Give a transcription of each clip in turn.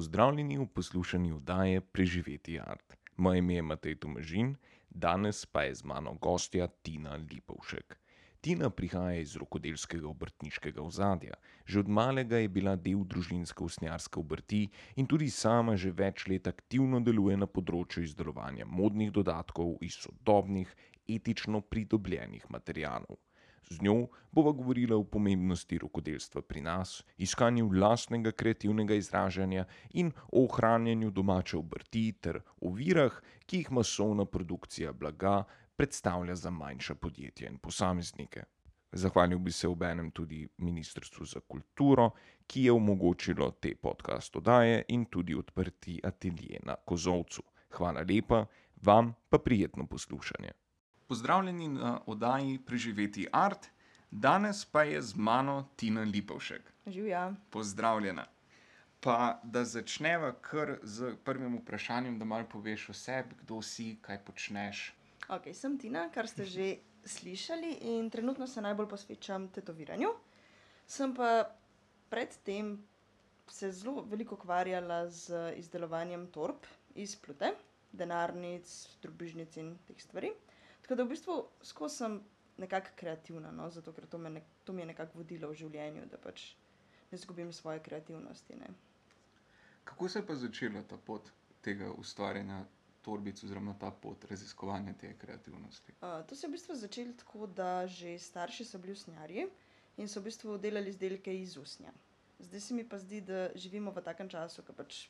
Pozdravljeni v poslušanju oddaje Preživeti art. Moje ime je Matej Tomažin, danes pa je z mano gostja Tina Lipovšek. Tina prihaja iz rokodelskega obrtniškega ozadja. Že od malega je bila del družinske usnjarske obrti in tudi sama že več let aktivno deluje na področju izdelovanja modnih dodatkov iz sodobnih, etično pridobljenih materialov. Z njo bova govorila o pomembnosti rokodelstva pri nas, iskanju lastnega kreativnega izražanja in o ohranjanju domače obrti ter ovirah, ki jih masovna produkcija blaga predstavlja za manjša podjetja in posameznike. Zahvalil bi se obenem tudi Ministrstvu za kulturo, ki je omogočilo te podcast oddaje in tudi odprti atelje na Kozolcu. Hvala lepa, vam pa prijetno poslušanje. Pozdravljeni na oddaji Preživeti art, danes pa je z mano Tina Lipovšek. Živja. Pozdravljena. Pa da začneva kar z prvim vprašanjem, da malo poveš o sebi, kdo si, kaj počneš. Ok, sem Tina, kar ste že slišali, in trenutno se najbolj posvečam tetoviranju. Sem pa predtem se zelo veliko ukvarjala z izdelovanjem torb iz plute, denarnic, drobižnic in teh stvari. Tako da v bistvu skozi sem nekako kreativna, no, zato ker to me to mi je nekako vodilo v življenju, da pač ne izgubim svoje kreativnosti, ne. Kako se je pa začela ta pot tega ustvarjanja torbic oziroma ta pot raziskovanja te kreativnosti? to se je v bistvu začelo tako, da že starši so bili usnjarji in so v bistvu delali izdelke iz usnja. Zdaj se mi pa zdi, da živimo v takem času, ke pač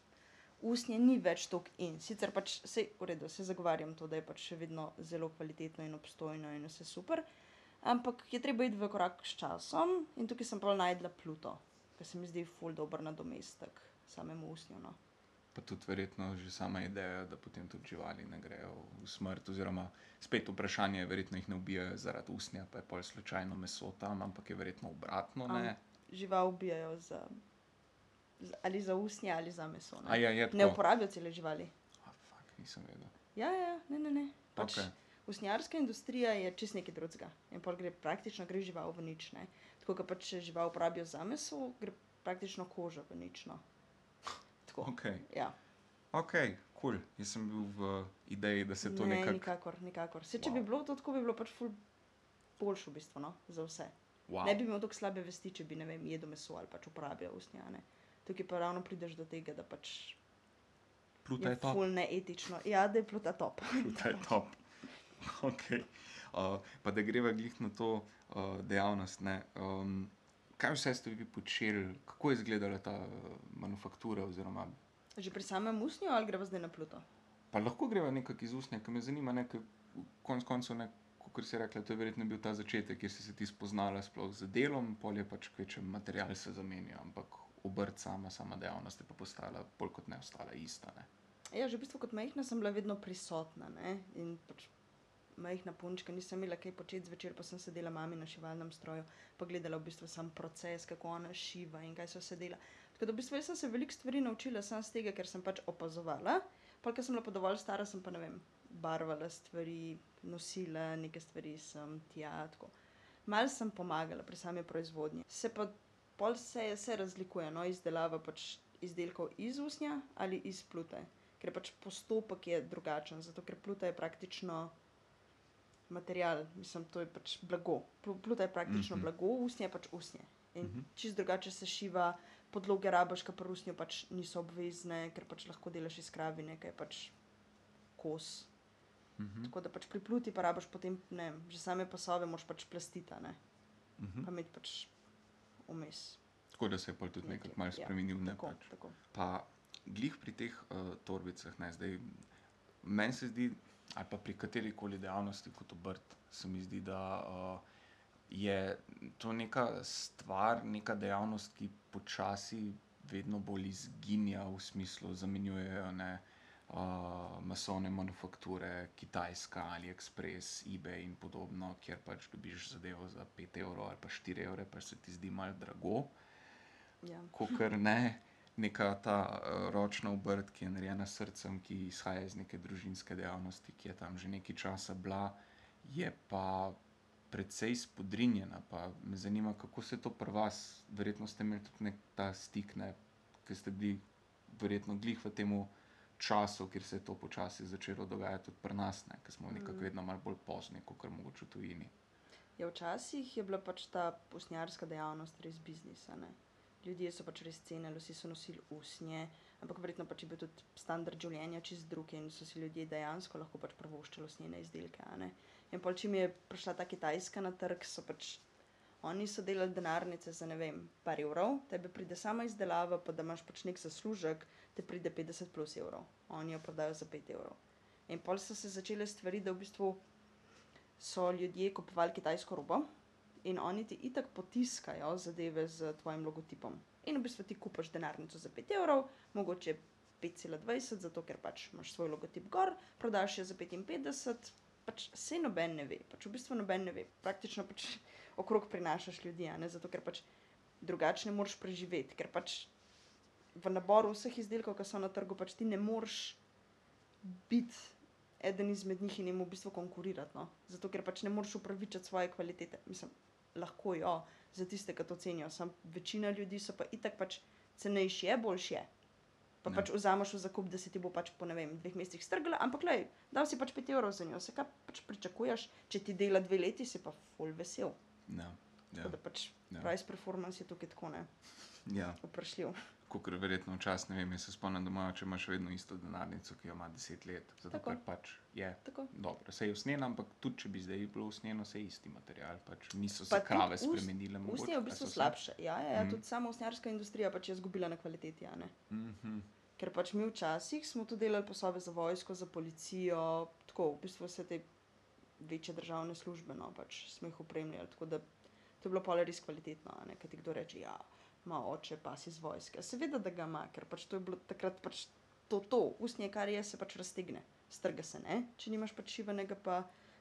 usnje ni več toliko in, sicer pač saj v redu, saj zagovarjam to, da je pač še vedno zelo kvalitetno in obstojno in vse super, ampak je treba iti v korak s časom in tukaj sem pol našla pluto, ke se mi zdi ful dober nadomestek samemu usnju, no. Pa tudi verjetno že sama ideja, da potem tudi živali ne grejo v smrt, oziroma spet vprašanje, verjetno jih ne ubijajo zaradi usnja, pa je pol slučajno meso tam, ampak je verjetno obratno, ne? žival ubijajo za ali za usnje ali za meso, ne. je Ne tako? uporabijo cele živali. fak, nisem vedel. Ja, ja, ja, ne, ne, ne. Pač Okej. usnjarska industrija je čisto nekaj drugega in pol gre praktično gre žival v nič, ne. Tako ke pač, žival uporabijo za meso, gre praktično koža v nič, no. Tako, Okej, ja. okej, kul, jaz sem bil v ideji, da se to Ne, nekako, nikakor, nikakor. Saj če bi Wau. bilo to tako, bi bilo pač ful boljše v bistvu, no, za vse. vau, Ne bi imel toliko slabe vesti, če bi, ne vem, jedel meso ali pač uporabljal usnje, a ne. Tukaj pa ravno prideš do tega, da pač pluta je je top, ful neetično. Ja, da je pluta top. pluta je top. Okej, pa da greva glih na to, uh, dejavnost, ne, kaj vse ste vi počeli, kako je izgledala ta manufaktura oziroma Že pri samem usnju ali greva zdaj na pluto? pa lahko greva nekako iz usnja, ke me zanima, ne, ke konec koncev, ne, kakor si rekla, to je verjetno bil ta začetek, kjer si se ti spoznala sploh z delom, pol je pač kvečjemu material se zamenjal, ampak obrt sama, sama dejavnost je pa postala bolj kot ne ostala ista, ne. Ja, že v bistvu kot majhna sem bila vedno prisotna, ne, in pač majhna punčka, nisem imela kaj početi zvečer, pa sem sedela mami na šivalnem stroju pa gledala v bistvu sam proces, kako ona šiva in kaj se vse dela. Tako da v bistvu sem se veliko stvari naučila samo s tega, ker sem pač opazovala, pol ke sem bila pa dovolj stara, sem pa, ne vem, barvala stvari, nosila neke stvari sem tja, tako. Malo sem pomagala pri sami proizvodnji, se pa pol se, se razlikuje, no, izdelava pač izdelkov iz usnja ali iz plute. Ker pač postopek je drugačen, zato ker pluta je praktično material, mislim, to je pač blago. Pluta je praktično Mhm. blago, usnje je pač usnje. In Mhm. čisto drugače se šiva, podloge rabiš, ke pri usnju pač niso obvezne, ker pač lahko delaš iz kravine, ke je pač kos. Mhm. Tako da pač pri pluti pa rabiš potem, ne že same pasove moraš pač plastiti, a ne. Mhm. Pa imeti pač vmes Tako da se je pol tudi nekaj, malo ja, spremenil, ne, tako, pač. tako. Pa glih pri teh uh, torbicah, ne, zdaj meni se zdi, ali pa pri katerikoli dejavnosti kot obrt, se mi zdi, da uh, je to neka stvar, neka dejavnost, ki počasi vedno bolj izginja, v smislu zamenjujejo, ne, uh, masovne manufakture, Kitajska, AliExpress, eBay in podobno, kjer pač dobiš zadevo za pet evrov ali pa štiri evre, pa se ti zdi malo drago Ja. kakor ne neka ta uh, ročna obrt, ki je narejena s srcem, ki izhaja iz neke družinske dejavnosti, ki je tam že nekaj časa bila, je pa precej spodrinjena. Pa me zanima, kako se to pri vas, verjetno ste imeli tudi nek ta stik, ne, ki ste bili verjetno glih v tem času, kjer se je to počasi začelo dogajati tudi pri nas, ne, ker smo nekako Mm. vedno malo bolj pozni, kot kar mogoče v tujini. Ja, včasih je bila pač ta usnjarska dejavnost res biznis. a ne. Ljudje so pač res cenili, vsi so nosili usnje, ampak verjetno pač je bil tudi standard življenja čist drug in so si ljudje dejansko lahko pač prvoščili usnjene izdelke. In pol, čim je prišla ta Kitajska na trg, so pač oni so delali denarnice za ne vem, par evrov, tebi pride sama izdelava, pa da imaš pač nek zaslužek, te pride 50 plus evrov, oni jo prodajo za 5 evrov. In pol so se začele stvari, da v bistvu so ljudje kupovali kitajsko robo in oni ti itak potiskajo zadeve z tvojim logotipom. In v bistvu ti kupaš denarnico za 5 evrov, mogoče 5,20, zato ker pač imaš svoj logotip gor, prodaš jo za 55, pač se noben ne ve, pač v bistvu noben ne ve. Praktično pač okrog prinašaš ljudi, ne zato ker pač drugače ne moreš preživeti, ker pač v naboru vseh izdelkov, ki so na trgu, pač ti ne moreš biti eden izmed njih in jim v bistvu konkurirati. No? Zato ker pač ne moreš upravičiti svoje kvalitete. Mislim, lahko jo, za tiste, ki to cenijo. Sam večina ljudi so pa itak pač cenejši, je boljši. Je. Pa Ja. pač vzameš v zakup, da se ti bo pač po ne vem, dveh mesecih strgala, ampak le, dal si pač 5 evrov za njo, se kaj pač pričakuješ, če ti dela dve leti, si pa full vesel. Ja, Ja. ja, Da pač Ja. price performance je tukaj tako ne, ja. vprašljiv. Kot verjetno včasih, ne vem, se spomnim, imajo, če imaš vedno isto denarnico, ki jo ima 10 let. Zato Tako. ker pač je Tako. dobro. Se je usnjeno, ampak tudi če bi zdaj bilo usnjeno, se je isti material. Pač niso se Pa krave ust- spremenile. mogoče, Usnje je v bistvu slabše. Ja, ja, ja Mhm. tudi sama usnjarska industrija pač je izgubila na kvaliteti. ne. Mhm. Ker pač mi včasih smo tu delali posove za vojsko, za policijo, tako v bistvu vse te večje državne službe, no pač smo jih opremljali. Tako da to je bilo pa res kvalitetno, ne kaj ti kdo reče, ja, ima oče pas iz vojske. Seveda, da ga ima, ker pač to je bilo takrat pač to, to usnje, kar je, se pač raztegne, strga se ne, če nimaš pač šivanega, pa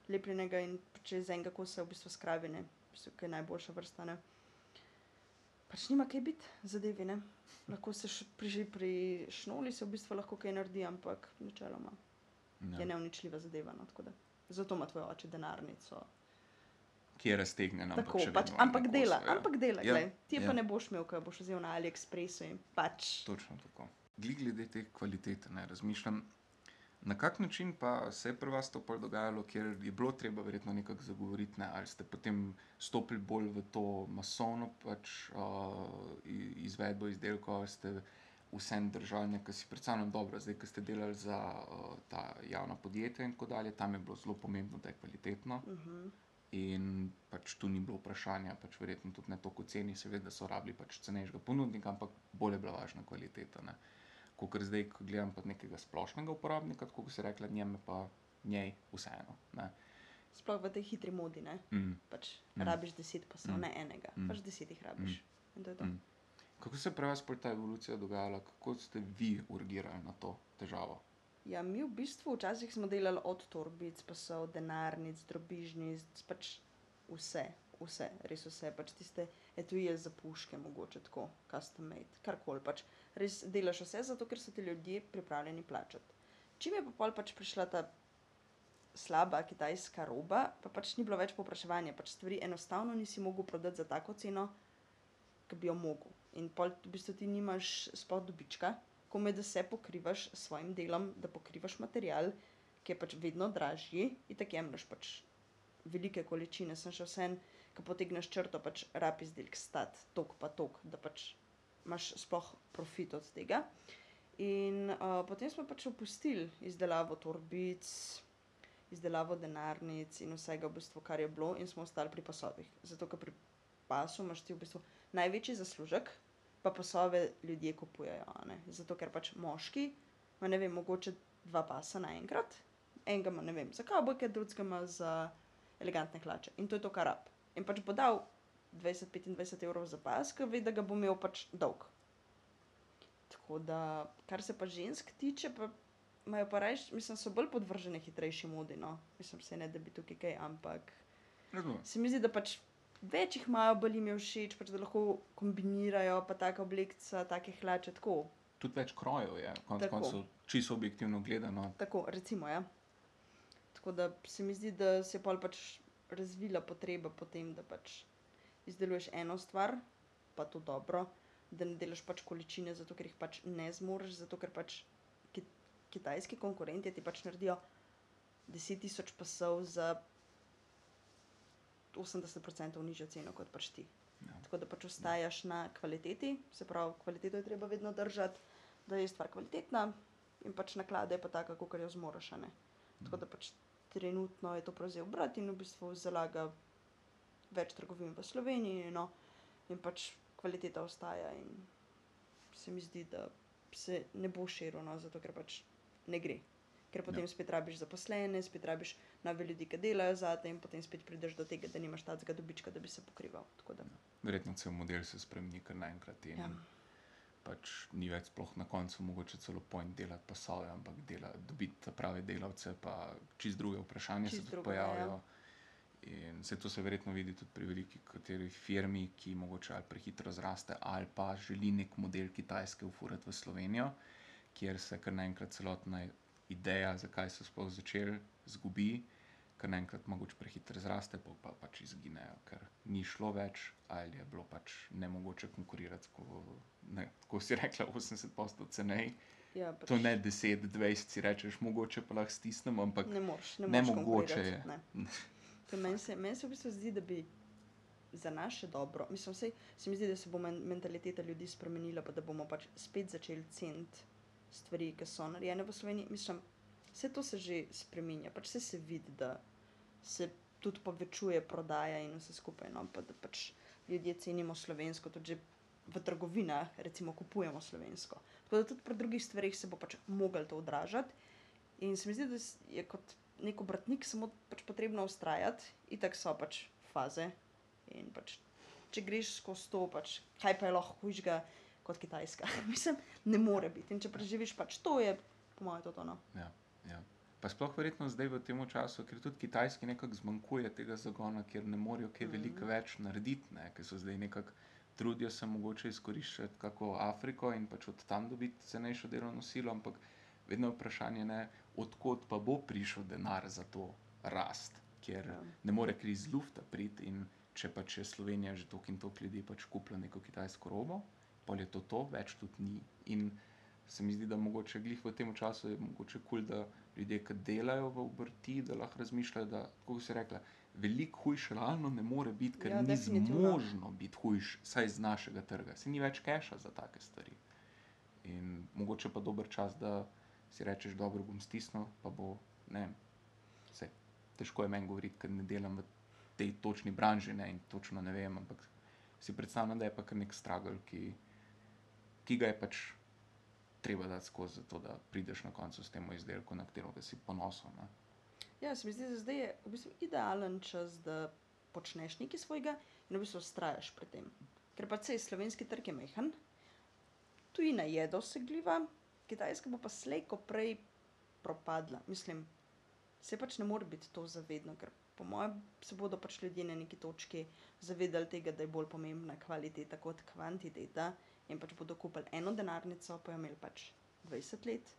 lepljenega in če iz enega kosa v bistvu skravine, v bistvu, ki je najboljša vrsta. Ne. Pač nima kaj biti zadevi, ne. Lahko se pri, pri šnoli se v bistvu lahko kaj naredi, ampak načeloma je Ja. neuničljiva zadeva. No. Zato ima tvoj oče denarnico. Ki je raztegnjena. ampak Tako, pač, ampak na dela, kosu, ja. ampak dela. Ja, Ja, Ti ja. pa ne boš imel, ko boš vzel na AliExpressu in pač. Točno tako. Glede te kvalitete, ne razmišljam. Na kak način pa se je pri vas to dogajalo, ker je bilo treba verjetno nekako zagovoriti, ne? ali ste potem stopili bolj v to masovno pač, uh, izvedbo izdelkov, ali ste vsem držali nekaj si predstavljam dobro, zdaj, ko ste delali za uh, ta javna podjetja in tako dalje, tam je bilo zelo pomembno, da je kvalitetno. Uh -huh. In pač tu ni bilo vprašanja, pač verjetno tudi ne toliko ceni, seveda so rabili pač cenejšega ponudnika, ampak bolj je bila važna kvaliteta. Ne. Kot zdaj, ko gledam pa nekega splošnega uporabnika, kot se rekla, njeme pa njej vseeno. Ne. Sploh v tej hitri modi, ne. Mm. Pač Mm. rabiš deset pasov, Mm. ne enega. Mm. Pač deset jih rabiš. Mm. In to je to. Mm. Kako se je pri vas ta evolucija dogajala, kako ste vi urgirali na to težavo? Ja, mi v bistvu včasih smo delali od torbic, pasov, denarnic, drobižnic, pač vse, vse, res vse. Pač tiste etuje za puške, mogoče tako, custom made, karkoli. Pač res delaš vse, zato ker so ti ljudje pripravljeni plačati. Čim je pa pol pač prišla ta slaba kitajska roba, pa pač ni bilo več povpraševanja, pač stvari enostavno nisi mogel prodati za tako ceno, ki bi jo mogel. In pol v bistvu ti nimaš sploh dobička, komaj da se pokrivaš s svojim delom, da pokrivaš material, ki je pač vedno dražji in tako jemliš pač velike količine. Sem še vsem, ki potegneš črto, pač rab izdelek stat, tok pa tok, da pač imaš sploh profit od tega. In uh, potem smo pač opustili izdelavo torbic, izdelavo denarnic in vsega, v bistvu, kar je bilo, in smo ostali pri pasovih. Zato, ker pri pasu imaš ti v bistvu največji zaslužek, pa pasove ljudje kupujejo. a ne. Zato, ker pač moški ima, ne vem, mogoče dva pasa naenkrat, enega ima, ne vem, za kavbojke, drugega ima za elegantne hlače. In to je to, kar rab. In pač bo dal 20-25 evrov za pas, ker ve, da ga bo imel pač dolg. Tako da, kar se pa žensk tiče, pa imajo pa reč, mislim, so bolj podvržene hitrejši modi. No. Mislim, se ne da bi tukaj kaj, ampak Razumem. se mi zdi, da pač več jih imajo, bolj jim je všeč, pač, da lahko kombinirajo, pa take oblekce, take hlače, tako. Tudi več krojev je, konec Tako. koncev, čisto objektivno gledano. Tako, recimo, ja. Tako da se mi zdi, da se je pol pač razvila potreba po tem, da pač izdeluješ eno stvar, pa to dobro, da ne delaš pač količine, zato ker jih pač ne zmoriš, zato ker pač ki, kitajski konkurenti ti pač naredijo 10.000 pasov za 80% nižjo ceno kot pač ti. Ja. Tako da pač ostajaš na kvaliteti, se pravi, kvaliteto je treba vedno držati, da je stvar kvalitetna in pač naklada je pa taka, kot jo zmoriš. a ne. Tako da pač trenutno je to prevzel brat in v bistvu zalaga več trgovin v Sloveniji, no, in pač kvaliteta ostaja. In se mi zdi, da se ne bo širilo, no, zato ker pač ne gre. Ker potem Ja. ja. spet rabiš zaposlene, spet rabiš nove ljudi, ki delajo za te, in potem spet prideš do tega, da nimaš tacega dobička, da bi se pokrival. Da, Verjetno cel model se spremeni kar naenkrat ja. pač ni več sploh na koncu mogoče celo point delati pasove, ampak dela, dobiti ta prave delavce, pa čist druge vprašanja se Čisto tudi drugo, ja. pojavijo. In se to se verjetno vidi tudi pri veliki kateri firmi, ki mogoče ali prehitro zraste, ali pa želi nek model Kitajske ufurati v Slovenijo, kjer se kar naenkrat celotna ideja, zakaj so sploh začeli, zgubi, ker naenkrat mogoče prehitro zraste, pa, pa pač izginejo, ker ni šlo več, ali je bilo pač nemogoče konkurirati, ko, ne, ko si rekla, 80% cenej. Ja, pač To ne 10, 20 si rečeš, mogoče pa lahko stisnem, ampak Ne moreš, ne ne moreš mogoče konkurirati, je. Ne. Meni se, meni se v bistvu zdi, da bi za naše dobro, mislim, vsej, se mi zdi, da se bo men, mentaliteta ljudi spremenila, pa da bomo pač spet začeli ceniti stvari, ki so narejene v Sloveniji. Mislim, vse to se že spremenja, pač vse se vidi, da se tudi povečuje prodaja in vse skupaj. No? Pa da pač ljudje cenimo slovensko, tudi v trgovinah, recimo, kupujemo slovensko. Tako da tudi pri drugih stvarih se bo pač mogel to odražati. In se mi zdi, da je kot nek obrtnik samo pač potrebno ustrajati, itak so pač faze. In pač, če greš skozi to, pač, kaj pa je lahko hujšega kot Kitajska. Mislim, ne more biti. In če preživiš pač to, je po mojem to. to no. Ja, ja. Pa sploh verjetno zdaj v tem času, ker tudi Kitajski nekako zmanjkuje tega zagona, ker ne morejo kaj veliko več narediti, ne? ker so zdaj nekako trudijo se mogoče izkoriščati kako Afriko in pač od tam dobiti cenejšo delovno silo, ampak vedno je vprašanje, ne, odkot pa bo prišel denar za to rast, ker Ja. ne more kri iz lufta priti in če pač je Slovenija že toliko in toliko ljudi pač kupila neko kitajsko robo, pol je to to, več tudi ni. In se mi zdi, da mogoče glih v tem času je mogoče kul, cool, da ljudje, ki delajo v obrti, da lahko razmišljajo, da, kako se rekla, veliko hujš realno ne more biti, ker Ja, ni zmožno biti hujš, saj z našega trga. Se ni več keša za take stvari. In mogoče pa dober čas, da si rečeš, dobro bom stisnil, pa bo, ne vem, se težko je meni govoriti, ker ne delam v tej točni branži ne, in točno ne vem, ampak si predstavljam, da je pa kar nek stragl, ki, ki ga je pač treba dati skozi, zato da prideš na koncu s tem izdelkom, na katerega si ponosen. Ja, se mi zdi, da zdaj je v bistvu idealen čas, da počneš nekaj svojega in v bistvu ustrajaš pri tem. Ker pa se slovenski trg je mehen, tujina je dosegljiva, Kitajska bo pa slej, ko prej propadla. Mislim, se pač ne more biti to zavedno, ker po mojem se bodo pač ljudje na neki točki zavedali tega, da je bolj pomembna kvaliteta kot kvantiteta in pač bodo kupili eno denarnico, pa jo imeli pač 20 let,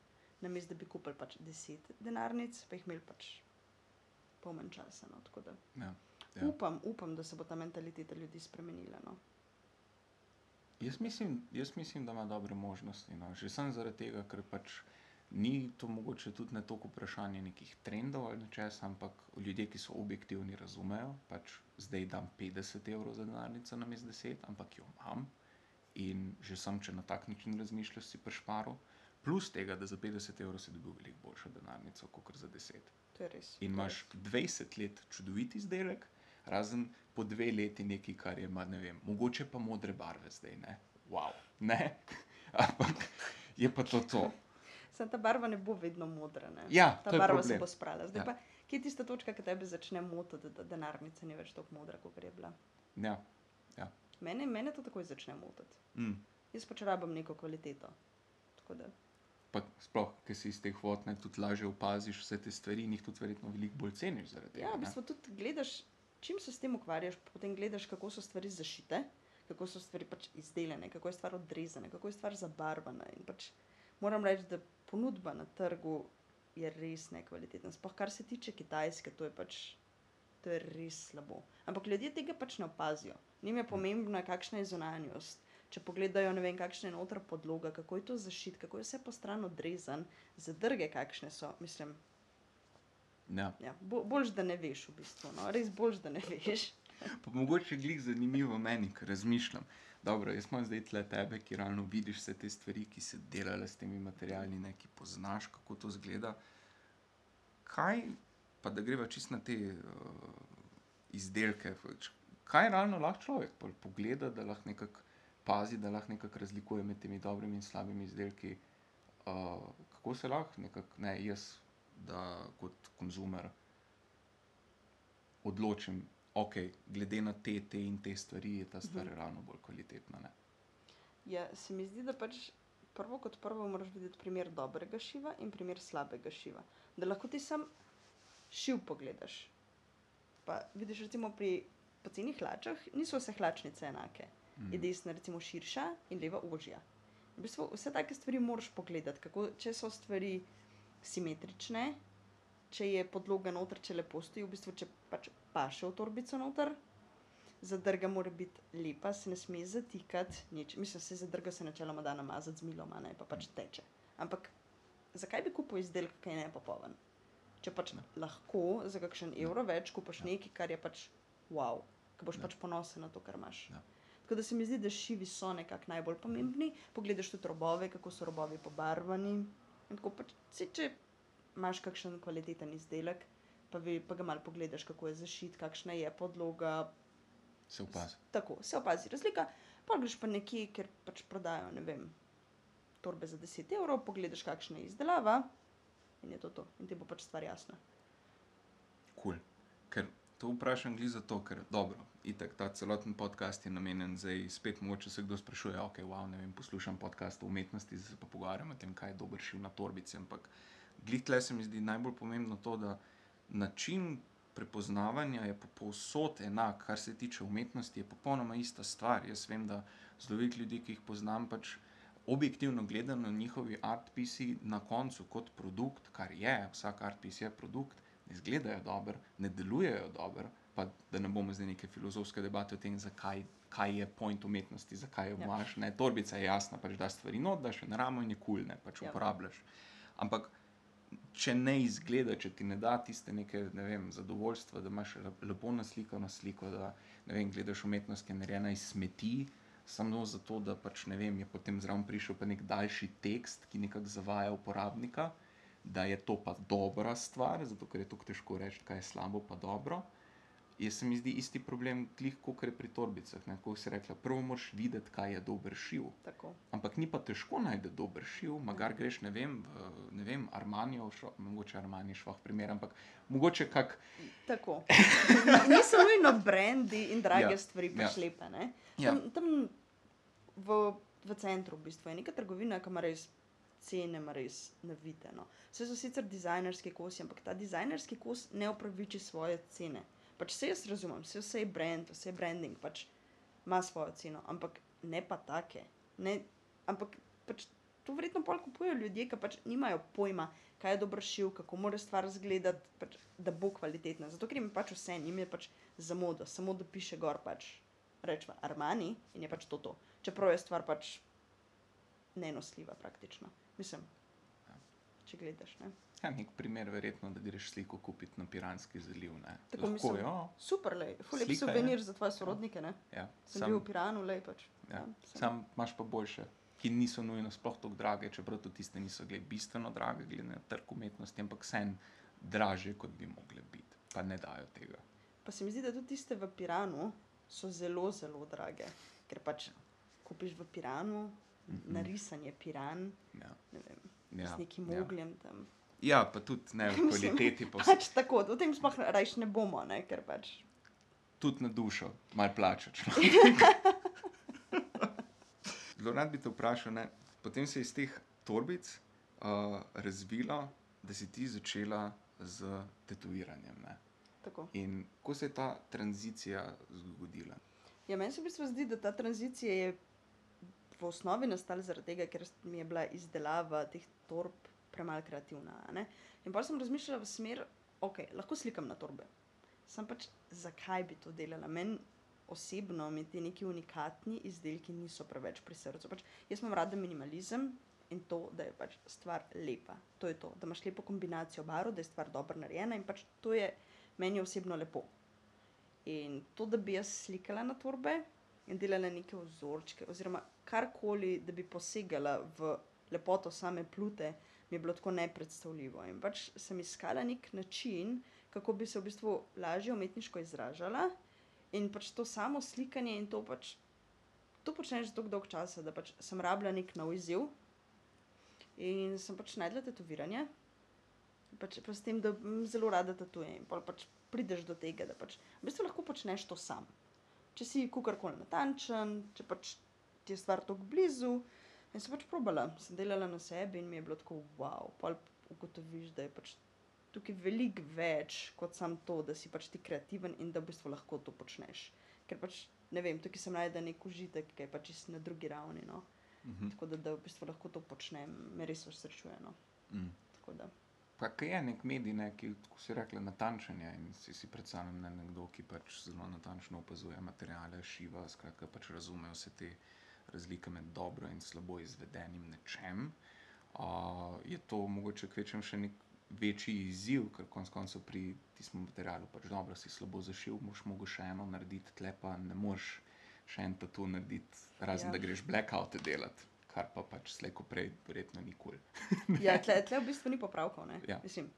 namesto da bi kupili pač 10 denarnic, pa jih imeli pač pol manj časa. No. Tako da Ja. ja. upam, upam, da se bo ta mentaliteta ljudi spremenila. No. Jaz, mislim, jaz mislim, da ima dobre možnosti. No. Že sem zaradi tega, ker pač ni to mogoče tudi ne toliko vprašanje nekih trendov ali nečesa, ampak ljudje, ki so objektivni, razumejo. Pač zdaj dam 50 evrov za denarnico na mestu 10, ampak jo imam. In že sam, če na tak način razmišljaš, si prešparil. Plus tega, da za 50 evrov si dobil veliko boljšo denarnico, kot za 10. To je res. In imaš 20 let čudovit izdelek, razen po dve leti nekaj, kar je, ma, ne vem, mogoče pa modre barve zdaj, ne. Wow, ne. Ampak je pa to to. Sam ta barva ne bo vedno modra. Ne? Ja, ta barva se bo sprala. Zdaj Ja. ja. pa, kje je tista točka, ki tebe začne motiti, da denarnica ni več tako modra, kot je bila. Ja. Mene, mene to takoj začne motiti. Mm. Jaz pač rabim neko kvaliteto. Pa sploh, ker si iz teh vod ne tudi lažje opaziš vse te stvari in jih tudi verjetno veliko bolj ceniš zaradi ja, v bistvu tudi gledaš, čim se s tem ukvarjaš, potem gledaš, kako so stvari zašite, kako so stvari pač izdelane, kako je stvar odrezana, kako je stvar zabarvana. In pač moram reči, da ponudba na trgu je res nekvalitetna. Sploh kar se tiče Kitajske, to je pač. To je res slabo. Ampak ljudje tega pač ne opazijo. Njim je pomembna, kakšna je zunanjost, Če pogledajo, ne vem, kakšne je noter podloga, kako je to zašit, kako je vse po stran odrezan, zadrge kakšne so, mislim, Ja. ja, bo, boljš, da ne veš v bistvu, no, res boljš, da ne veš. Pa mogoče glih zanimivo meni, ker razmišljam. Dobro, jaz imam zdaj tle tebe, ki realno vidiš vse te stvari, ki se delale s temi materiali, ne, ki poznaš, kako to zgleda. Kaj, pa da greva čist na te uh, izdelke, pač, kaj realno lahko človek pogleda, da lahko nekako pazi, da lahko nekako razlikuje med temi dobrimi in slabimi izdelki. Uh, kako se lahko nekako, ne jaz, da kot konzumer odločim, ok, glede na te, te in te stvari je ta stvar Mhm. uh -huh. ravno bolj kvalitetna. Ne? Ja, se mi zdi, da pač prvo kot prvo moraš videti primer dobrega šiva in primer slabega šiva. Da lahko ti sam šiv pogledaš. Pa vidiš, recimo pri poceni hlačah niso vse hlačnice enake. Mhm. Je desna recimo širša in leva ožja. V bistvu vse take stvari moraš pogledati, kako, če so stvari simetrične, če je podloga noter, če lepo stoji, v bistvu če pač paše v torbico noter. Zadrga mora biti lepa, se ne sme zatikati. Nič. Mislim, se zadrga se načeloma da namazati z milom, ne pa pač teče. Ampak zakaj bi kupil izdelek, ki je nepopoln? Če pač Ne. lahko za kakšen evro več kupiš Ja. nekaj, kar je pač wow, ki boš Ja. pač ponosen na to, kar imaš. Ja. Tako da se mi zdi, da šivi so nekako najbolj pomembni. Pogledaš tudi robove, kako so robovi pobarvani. In tako pač, saj če imaš kakšen kvaliteten izdelek, pa, vi, pa ga malo pogledaš, kako je zašit, kakšna je podloga, Se opazi. tako se opazi razlika. Pa greš pa nekje, ker pač prodajo, ne vem, torbe za 10 evrov, pogledaš, kakšna je izdelava in je to to. In ti bo pač stvar jasna. Cool. Ker to vprašam glih zato, ker dobro, itak ta celoten podcast je namenjen zdaj spet mogoče se kdo sprašuje, ok, wow, ne vem, poslušam podcast o umetnosti, zdaj se pa pogovarjam o tem, kaj je dober šiv na torbici, ampak glih tle se mi zdi najbolj pomembno to, da način prepoznavanja je po- povsod enak, kar se tiče umetnosti, je popolnoma ista stvar. Jaz vem, da zelo veliko ljudi, ki jih poznam, pač objektivno gledano njihovi artpisi na koncu kot produkt, kar je, vsak artpis je produkt, ne izgledajo dobro, ne delujejo dobro. Pa da ne bomo zdaj neke filozofske debate o tem, zakaj kaj je point umetnosti, zakaj jo Ja. imaš. Ne, torbica je jasna, pač da stvari not, daš jo na ramo in je kul, cool, ne pač Ja. uporabljaš. Ampak če ne izgleda, če ti ne da tiste neke ne vem, zadovoljstva, da imaš le- lepo naslikano sliko, da ne vem, gledaš umetnost, ki je narejena iz smeti, samo zato, da pač ne vem, je potem zraven prišel pa nek daljši tekst, ki nekako zavaja uporabnika, da je to pa dobra stvar, zato ker je tako težko reči, kaj je slabo, pa dobro. Jaz se mi zdi isti problem, kot je pri torbicah. ne, Ko si rekla, prvo moraš videti, kaj je dober šiv. Tako. Ampak ni pa težko najti dober šiv, magar greš, ne vem, v, ne vem, Armanijo, šo, mogoče Armani švah primer, ampak mogoče kak, Tako. Ni- Niso nujno brendi in drage Ja, stvari, pač ja. lepe. Ne? Ja. Tam, tam v, v centru v bistvu, je neka trgovina, ki ima res cene, ima res navite. No. Vse so sicer dizajnerski kosi, ampak ta dizajnerski kos ne upraviči svoje cene. Pač vse jaz razumem, vse, vse je brand, vse je branding, pač ima svojo ceno, ampak ne pa take. Ne, ampak pač to verjetno pol kupujejo ljudje, ki pač nimajo pojma, kaj je dobro šiv, kako mora stvar izgledati, pač, da bo kvalitetna. Zato ker jim je pač vse, jim je pač za modo, samo da piše gor pač rečemo Armani in je pač to to. Čeprav je stvar pač nenosljiva praktično. Mislim, če gledaš. Ne? Ja, nek primer, verjetno, da greš sliko kupiti na Piranski zaliv. Ne. Tako Lahko, mislim. ja, Super, le, fulip Slika je. suvenir za tvoje sorodnike. Ne? ja. Sem bil v Piranu, le pač. Ja. sem- Sam imaš pa boljše, ki niso nujno sploh tako drage, čeprav tudi tiste niso gled, bistveno drage, glede na trg umetnosti, ampak vsem draže, kot bi mogle biti. Pa ne dajo tega. Pa se mi zdi, da tudi tiste v Piranu so zelo, zelo drage. Ker pač kupiš v Piranu, Mhm. narisan je Piran, Ja. ne vem, Ja. z nekim ja. ogljem tam. Ja, pa tudi ne v Mislim, kvaliteti, vse, Pač tako, o tem sploh rajš ne bomo, ne? ker pač. tudi na dušo, malo plačaš. no. Zelo rad bi te vprašal, ne? potem se je iz teh torbic uh, razvilo, da si ti začela z tetoviranjem. Ne? Tako. In ko se je ta tranzicija zgodila? Ja, meni se v bistvu zdi, da ta tranzicija je v osnovi nastala zaradi tega, ker mi je bila izdelava teh torb premalo kreativna. ne. In pa sem razmišljala v smer, ok, lahko slikam na torbe. Sam pač, zakaj bi to delala? Meni osebno mi ti neki unikatni izdelki niso preveč pri srcu. Pač jaz imam rada minimalizem in to, da je pač stvar lepa. To je to, da imaš lepo kombinacijo barv, da je stvar dobro narejena in pač to je meni osebno lepo. In to, da bi jaz slikala na torbe in delala neke vzorčke, oziroma karkoli, da bi posegala v lepoto same plute, mi je bilo tako nepredstavljivo. In pač sem iskala nek način, kako bi se v bistvu lažje umetniško izražala. In pač to samo slikanje in to pač. To počneš tako dolgo časa, da pač sem rabila neki nov izziv. In sem pač našla tetoviranje. Pač pa s tem, da zelo rada tatujem. In pač prideš do tega, da pač v bistvu lahko počneš to sam. Če si kakorkoli natančen, če pač ti je stvar tako blizu. In sem pač probala, sem delala na sebi in mi je bilo tako, wow, pol ugotoviš, da je pač tukaj veliko več kot samo to, da si pač ti kreativen in da v bistvu lahko to počneš. Ker pač ne vem, tukaj sem najde nek užitek, ki je pač na drugi ravni. No. Mhm. Tako da, da v bistvu lahko to počnem, me res osrečuje. No. Mm. Tako da. Pa kaj je nek medij, ne, ki, si rekla, natančen je in si, si predstavljam ne, nekdo, ki pač zelo natančno opazuje materiale, šiva, skratka pač razume vse te razlike med dobro in slabo izvedenim nečem. Uh, je to mogoče kvečem še nek večji izziv, ker konec koncev pri tistem materialu pač dobro si slabo zašil, boš mogel še eno narediti, tle pa ne moreš še en tatu narediti, razen Ja. ja. da greš blackoute delati, kar pa pač slejko prej verjetno nikoli. Ja, tle, tle v bistvu ni popravkov. Ne? Ja. Mislim,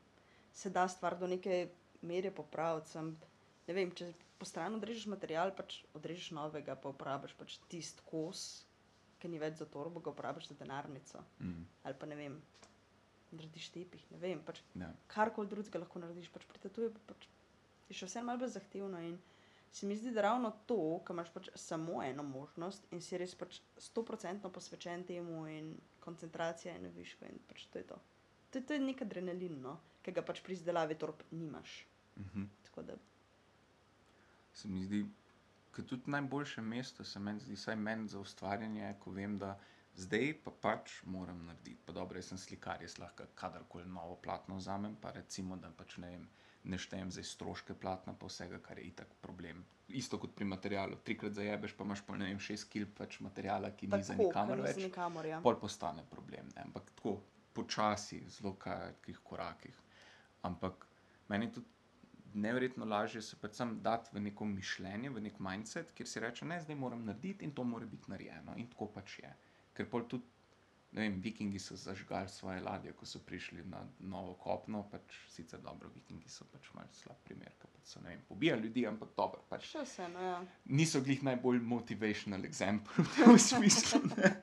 se da stvar do neke mere popraviti. Sem, ne vem, če po strani odrežeš material, pač odrežeš novega, pa uporabiš pač tisti kos, ki ni več za torbo, ga uporabiš za denarnico. Mm. Ali pa ne vem, narediš tepih, ne vem. Pač Ja. karkoli drugega lahko narediš, pač pri tatuju pa pač je še vse malo bolj zahtevno. In se mi zdi, da ravno to, ko imaš pač samo eno možnost in si res pač stoprocentno posvečen temu, in koncentracija je na višku, in pač to je to. To je, to je nek adrenalin, no, ki ga pač pri izdelavi torb nimaš. Mhm. Tako da, se mi zdi, da tudi najboljše mesto se meni zdi, vsaj meni za ustvarjanje, ko vem, da zdaj pa pač moram narediti. Pa dobro, jaz sem slikar, jaz lahko kadarkoli novo platno vzamem, pa recimo, da pač ne vem. Ne štejem za stroške platna, pa vsega, kar je itak problem. Isto kot pri materialu. Trikrat zajebeš, pa imaš pa ne vem, šest kil pač materiala, ki ni za tako, nikamor več. za nikamor, ja. Pol postane problem. Ne? Ampak tako počasi, zelo kratkih korakih. Ampak meni je tudi neverjetno lažje se predvsem dati v neko mišljenje, v nek mindset, kjer si reče, ne, zdaj moram narediti in to mora biti narejeno. In tako pač je. Ker pol tudi, ne vem, vikingi so zažgali svoje ladje, ko so prišli na novo kopno, pač sicer dobro, vikingi so pač malce slab primer, ker pač so, ne vem, pobijali ljudi, ampak dobro, pač Še vseeno, ja. niso glih najbolj motivational example v tem smislu. Ne?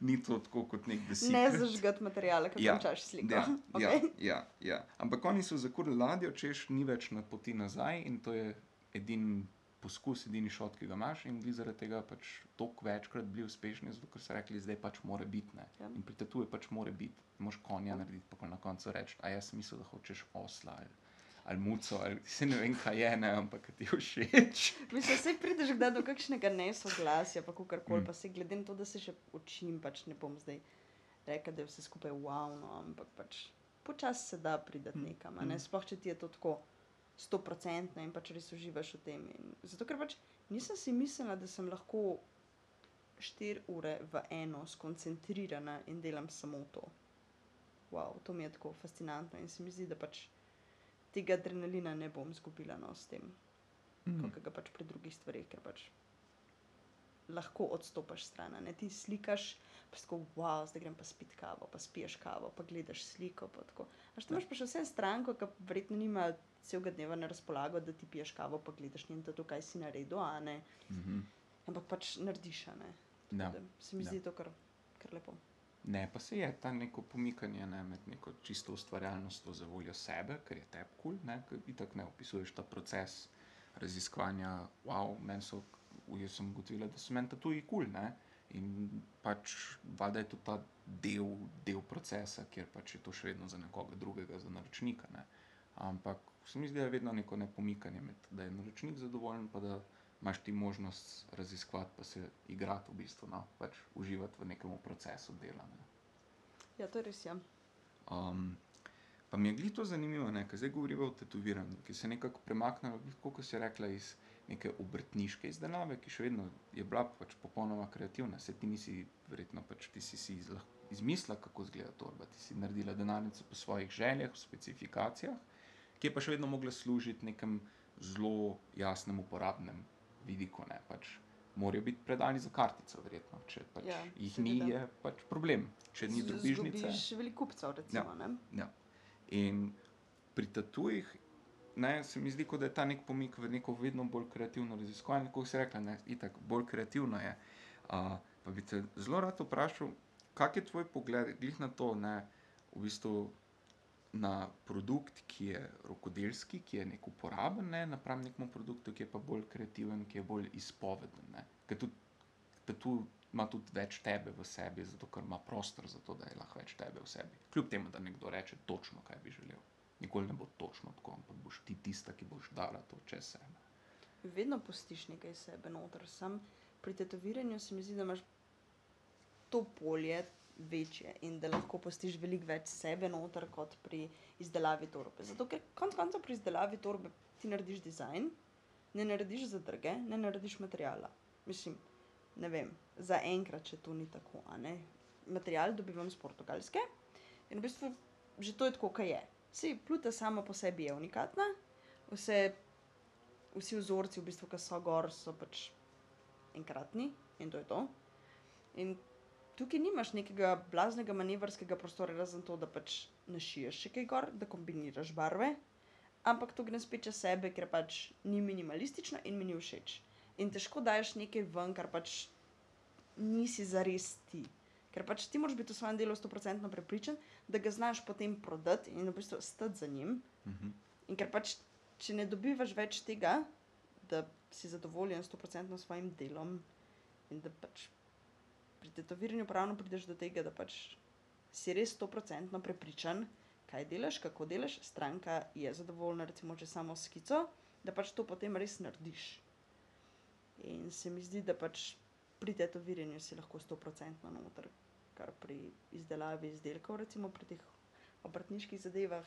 Ni to tako kot nek deset. Ne zažgati materijala, ki Ja, končaš sliko. Ja, ja, Okej? ja, ja. Ampak oni so zakurili ladjo, češ ni več na poti nazaj in to je edini poskus, edini šot, ki ga imaš. In vi zaradi tega pač toliko večkrat bili uspešni, zato ker so rekli, zdaj pač mora biti. Ja. In pri tatu je pač mora biti. Moš konja Ja. narediti, pa na koncu reči, a jaz sem mislil, da hočeš osla ali, ali muco, ali se ne vem, kaj je, ne, ampak ti všeč. Mislim, da se prideš kdaj do kakšnega nesoglasja, pa kakorkoli, Mm. mm. pa se glede na to, da se še učim, pač ne bom zdaj rekel, da je vse skupaj wow, no, ampak pač počasi se da prideti Mm, nekam, a ne mm. sploh če ti je to tako stoprocentno in pač res uživaš v tem. In zato, ker pač nisem si mislila, da sem lahko štiri ure v eno skoncentrirana in delam samo to. Wow, to mi je tako fascinantno in se mi zdi, da pač tega adrenalina ne bom izgubila no, s tem Mm. kot ga pač pri drugih stvareh, ker pač lahko odstopiš stran. Ne? Ti slikaš, pa si tako, wow, zdaj grem pa spiti kavo, pa spiješ kavo, pa gledaš sliko. Pa tako. A što Ja. imaš pa še vse stranko, ki verjetno nima celega dneva na razpolago, da ti piješ kavo, pa gledaš njen to, kaj si naredil, a ne. Mhm. Ampak pač narediš, a ne. Tako Ja. Se mi Ja. zdi to kar, kar lepo. Ne, pa se je ta neko pomikanje ne, med neko čisto ustvarjalnostjo za voljo sebe, ker je tebi kul, cool, ker ti tako ne opisuješ ta proces raziskovanja. Wow, meni so, jaz sem ugotovila, da so meni tatuji kul. Cool, in pač valjda je to ta del, del procesa, kjer pač je to še vedno za nekoga drugega, za naročnika. Ne. Ampak se mi zdi, da je vedno neko nepomikanje med, da je naročnik zadovoljen, pa da imaš ti možnost raziskovati, pa se igrati v bistvu, no, pač uživati v nekem procesu dela. Ne. Ja, to je res. Ja. Um, pa mi je glih to zanimivo, ker zdaj govorimo o tetoviranju, ki se je nekako premaknilo, kot si rekla, iz neke obrtniške izdelave, ki še vedno je bila pač popolnoma kreativna. Se ti nisi, verjetno pač ti si si izmislila, kako izgleda torba, ti si naredila denarnico po svojih željah, specifikacijah, ki je pa še vedno mogla služiti nekem zelo jasnem uporabnem vidiku. Ne? Pač morajo biti predani za kartico, verjetno. Če pač Ja, jih ni, je pač problem. Če ni drobižnice. Zgubiš veliko kupcev, recimo. Ja. Ja. In pri tatujih ne, se mi zdi, kot da je ta nek pomik v neko vedno bolj kreativno raziskovanje. Kot si rekla, ne, itak, bolj kreativno je. Uh, pa bi te zelo rad vprašal, kak je tvoj pogled glih na to, ne, v bistvu na produkt, ki je rokodelski, ki je nek uporaben, ne, napram nekemu produktu, ki je pa bolj kreativen, ki je bolj izpoveden. Ne. Ker tudi tatu ima tudi več tebe v sebi, zato ker ima prostor za to, da je lahko več tebe v sebi. Kljub temu, da nekdo reče točno, kaj bi želel. Nikoli ne bo točno tako, ampak boš ti tista, ki boš dala to čez sebe. Vedno postiš nekaj sebe noter. Sam pri tetoviranju se mi zdi, da imaš to polje večje in da lahko postiš veliko več sebe noter kot pri izdelavi torbe. Zato, ker konec koncev pri izdelavi torbe ti narediš dizajn, ne narediš zadrge, ne narediš materijala. Mislim, ne vem, za enkrat, če to ni tako. a ne. Material dobivam z Portugalske in v bistvu že to je tako, kaj je. Vsi pluta sama po sebi je unikatna, vse, vsi vzorci, v bistvu, ki so gor, so pač enkratni in to je to. In tukaj nimaš nekega blaznega manevrskega prostora, razen to, da pač našiješ še kaj gor, da kombiniraš barve, ampak to gre spet čez sebe, ker pač ni minimalistično in mi ni všeč. In težko daješ nekaj ven, kar pač nisi zares ti. Ker pač ti moraš biti v svojem delu 100% prepričan, da ga znaš potem prodati in v bistvu stati za njim. Mhm. In ker pač, če ne dobivaš več tega, da si zadovoljen 100% s svojim delom, in da pač pri tetoviranju pravno prideš do tega, da pač si res 100% prepričan, kaj delaš, kako delaš, stranka je zadovoljna, recimo, če samo skico, da pač to potem res narediš. In se mi zdi, da pač pri tetoviranju si lahko 100% noter, kar pri izdelavi izdelkov, recimo pri teh obrtniških zadevah,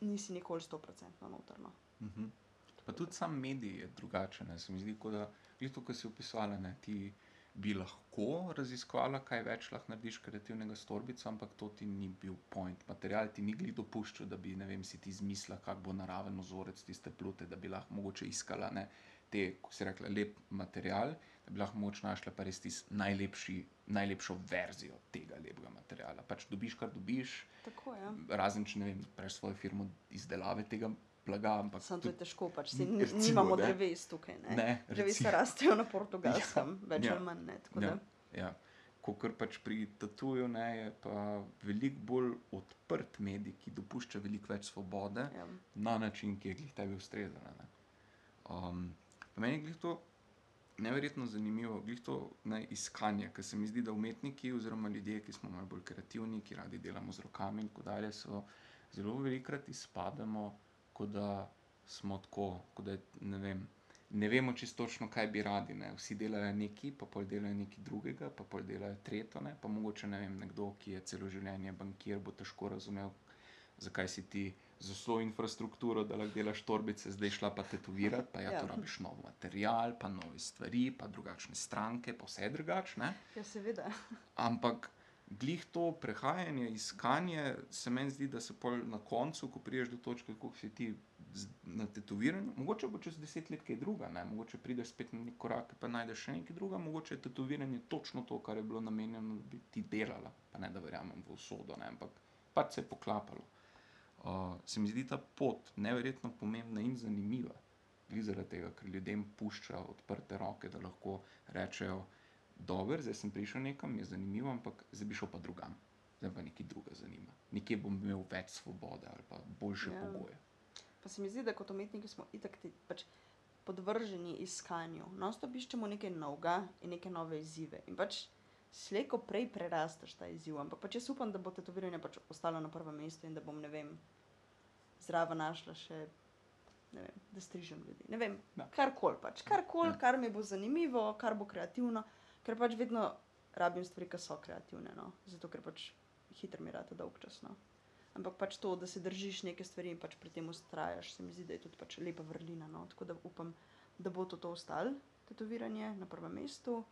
nisi nikoli 100% notrno. Mhm. Pa tudi sam medij je drugačen. ne. Se mi zdi, da je to, kar si opisala, ne, ti bi lahko raziskovala, kaj več lahko narediš kreativnega s torbico, ampak to ti ni bil point. Material ti ni glih dopuščal, da bi vem, si ti izmislila, kak bo naraven vzorec tiste plute, da bi lahko mogoče iskala ne, te, kot si rekla, lep material, bi lahko mogoče našla pa res tisti najlepši, najlepšo verzijo tega lepega materiala. Pač dobiš, kar dobiš, Tako. Ja. razen če ne vem, preš svojo firmo izdelave tega blaga, ampak Sam to je težko, pač si, recimo, nimamo ne. dreves tukaj. Ne? Ne, Drevesa rastejo na portugalskem, ja, več ja, ali manj. Ne, ja. da. Ja. Kot pač pri tatuju ne, je pa veliko bolj odprt medij, ki dopušča veliko več svobode Ja. na način, ki je glih tebi ustrezal. ne. Um, pa meni je glih to neverjetno zanimivo, glih to ne, iskanje, ker se mi zdi, da umetniki oziroma ljudje, ki smo malo bolj kreativni, ki radi delamo z rokami in tako dalje, so zelo velikrat izpademo, kot da smo tako, kot da ne vem. Ne vemo čisto točno, kaj bi radi. Ne. Vsi delajo nekaj, pa pol delajo nekaj drugega, pa pol delajo tretjo. Ne. Pa mogoče ne vem, nekdo, ki je celo življenje bankir, bo težko razumel, zakaj si ti z vso infrastrukturo, da lahko delaš torbice, zdaj šla pa tetovirati, pa ja, Ja. to rabiš nov material, pa nove stvari, pa drugačne stranke, pa vse drugačne. ja, seveda. Ampak glih to prehajanje, iskanje, se meni zdi, da se pol na koncu, ko prideš do točke, kot si ti na tetoviranju, mogoče bo čez deset let kaj druga, ne? mogoče prideš spet na nek korak, pa najdeš še nekaj druga, mogoče je tetoviranje točno to, kar je bilo namenjeno, da bi ti delala. Pa ne da verjamem v usodo, ne? ampak pač se je poklapalo. Uh, se mi zdi ta pot neverjetno pomembna in zanimiva. Glih zaradi tega, ker ljudem pušča odprte roke, da lahko rečejo, dobro, zdaj sem prišel nekam, je zanimivo, ampak zdaj bi šel pa drugam. Zdaj pa nekaj druga zanima. Nekje bom imel več svobode ali pa boljše ja. pogoje. Pa se mi zdi, da kot umetniki smo itak ti, pač podvrženi iskanju. Nosto iščemo nekaj novega in neke nove izzive. In pač slejko prej prerasteš ta izziv. Ampak pač jaz upam, da bo tetoviranje pač ostalo na prvem mestu in da bom, ne vem, zraven našla še, ne vem, da strižem ljudi. Ne vem, Ja. karkoli pač, karkoli, Ja. kar mi bo zanimivo, kar bo kreativno, ker pač vedno rabim stvari, ki so kreativne. No? Zato, ker pač hitro mi rata dolg čas. No? Ampak pač to, da se držiš neke stvari in pač pri tem ustrajaš, se mi zdi, da je tudi pač lepa vrlina. No? Tako da upam, da bo to, to ostalo, tetoviranje na prvem mestu.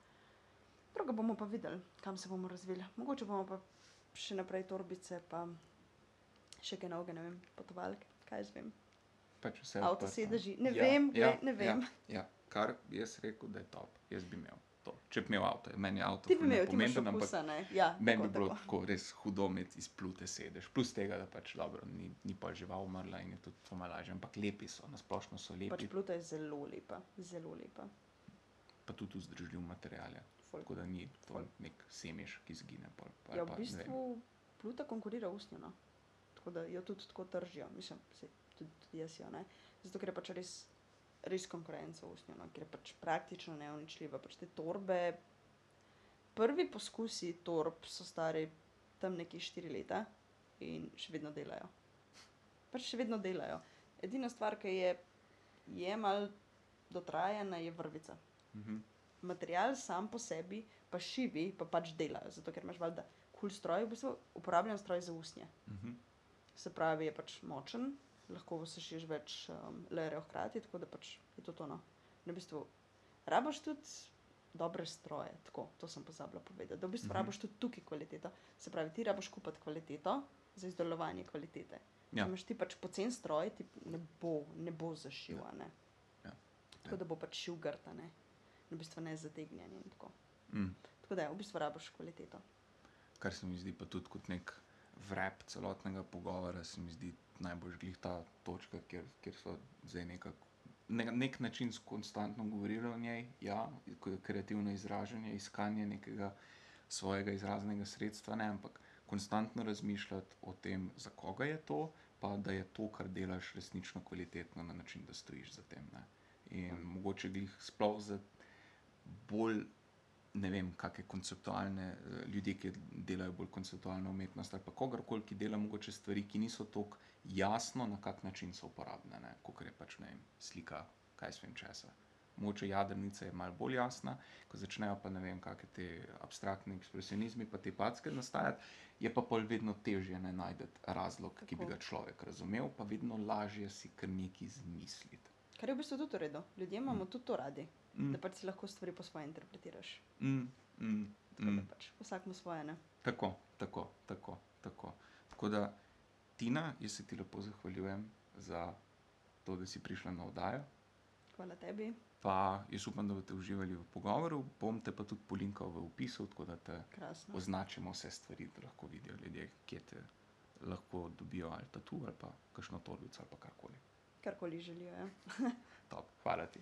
Druga bomo pa videli, kam se bomo razvili. Mogoče bomo pa še naprej torbice, pa še kaj novega, ne vem, potovalke, kaj jaz vem. Pač vse Avto odprto. sedeži, ne vem, glej, ne vem. Ja, ja, kar bi jaz rekel, da je top. Jaz bi imel to. Če bi imel avto, meni je avto Ti bi imel, ti imaš nepomemben, ampak okusa, ne? Ja, Meni bi bilo tako. tako res hudo imeti izplute sedež, plus tega, da pač dobro, ni, ni pa žival umrla in je tudi to malo lažje, ampak lepi so, nasplošno so lepi, Pač pluta je zelo lepa, zelo lepa. pa tudi vzdržljiv material. je. Ful. Tako da ni to Ful. nek semež, ki zgine. Pol, pa, Ja, v bistvu pluta konkurira usnju, no. Tako da jo tudi tako tržijo, mislim, saj tudi, tudi jaz jo, ne. Zato, ker je pač res, res konkurenca usnju, no, ker je pač praktično neuničljiva. Pač te torbe, prvi poskusi torb so stari tam nekje štiri leta in še vedno delajo. Pač še vedno delajo. Edina stvar, ki je, je mal dotrajana, je vrvica. Mhm. Material sam po sebi, pa šivi, pa pač delajo, zato ker imaš valjda kul cool stroj, v bistvu uporabljen stroj za usnje. Mhm. Se pravi, je pač močen, lahko sešiš več um, lerev hkrati, tako da pač je to tono. V bistvu rabaš tudi dobre stroje, tako, to sem pozabila povedati, da v bistvu Mhm. mhm. rabaš tudi tukaj kvaliteto. Se pravi, ti rabaš kupiti kvaliteto za izdelovanje kvalitete. Ja. Če imaš ti pač pocen stroj, ti ne bo, ne bo zašil, Ja. ne. Ja. Tako da bo pač šil grta, ne. V bistvu ne zategnjen in tako. Mm. Tako da, ja, v bistvu rabiš kvaliteto. Kar se mi zdi pa tudi kot nek vrep celotnega pogovora, se mi zdi najbolj glih ta točka, kjer, kjer so zdaj nekako. Na nek način konstantno govorili o njej, ja, je kreativno izražanje, iskanje nekega svojega izraznega sredstva, ne, ampak konstantno razmišljati o tem, za koga je to, pa da je to, kar delaš, resnično kvalitetno na način, da stojiš za tem. Ne. In mogoče glih sploh za bolj ne vem, kakšne konceptualne eh, ljudi, ki delajo bolj konceptualno umetnost, ali pa kogarkoli, ki dela mogoče stvari, ki niso tako jasno, na kak način so uporabne, kot je pač ne vem, slika, kaj svem česa. Mogoče jadrnica je malo bolj jasna, ko začnejo pa ne vem, kakšne te abstraktne ekspresionizmi, pa te packe nastajati, je pa pol vedno težje ne najti razlog, Tako. ki bi ga človek razumel, pa vedno lažje si kar nekaj izmisliti. Kar je v bistvu tudi v redu. Ljudje imamo Mm. tudi to radi, Mm, da pač si lahko stvari po svoje interpretiraš. mm, mm, Tako mm. da pač vsak mu svoje, ne. Tako, tako, tako, tako. Tako da, Tina, jaz se ti lepo zahvaljujem za to, da si prišla na oddajo. Hvala tebi, Pa jaz upam, da boste uživali v pogovoru, bom te pa tudi polinkal v opisu, tako da te krasno. označimo vse stvari, da lahko vidijo ljudje, kje te lahko dobijo ali tatu ali pa kakšno torbico ali pa karkoli karkoli želijo. Ja. Top, hvala ti.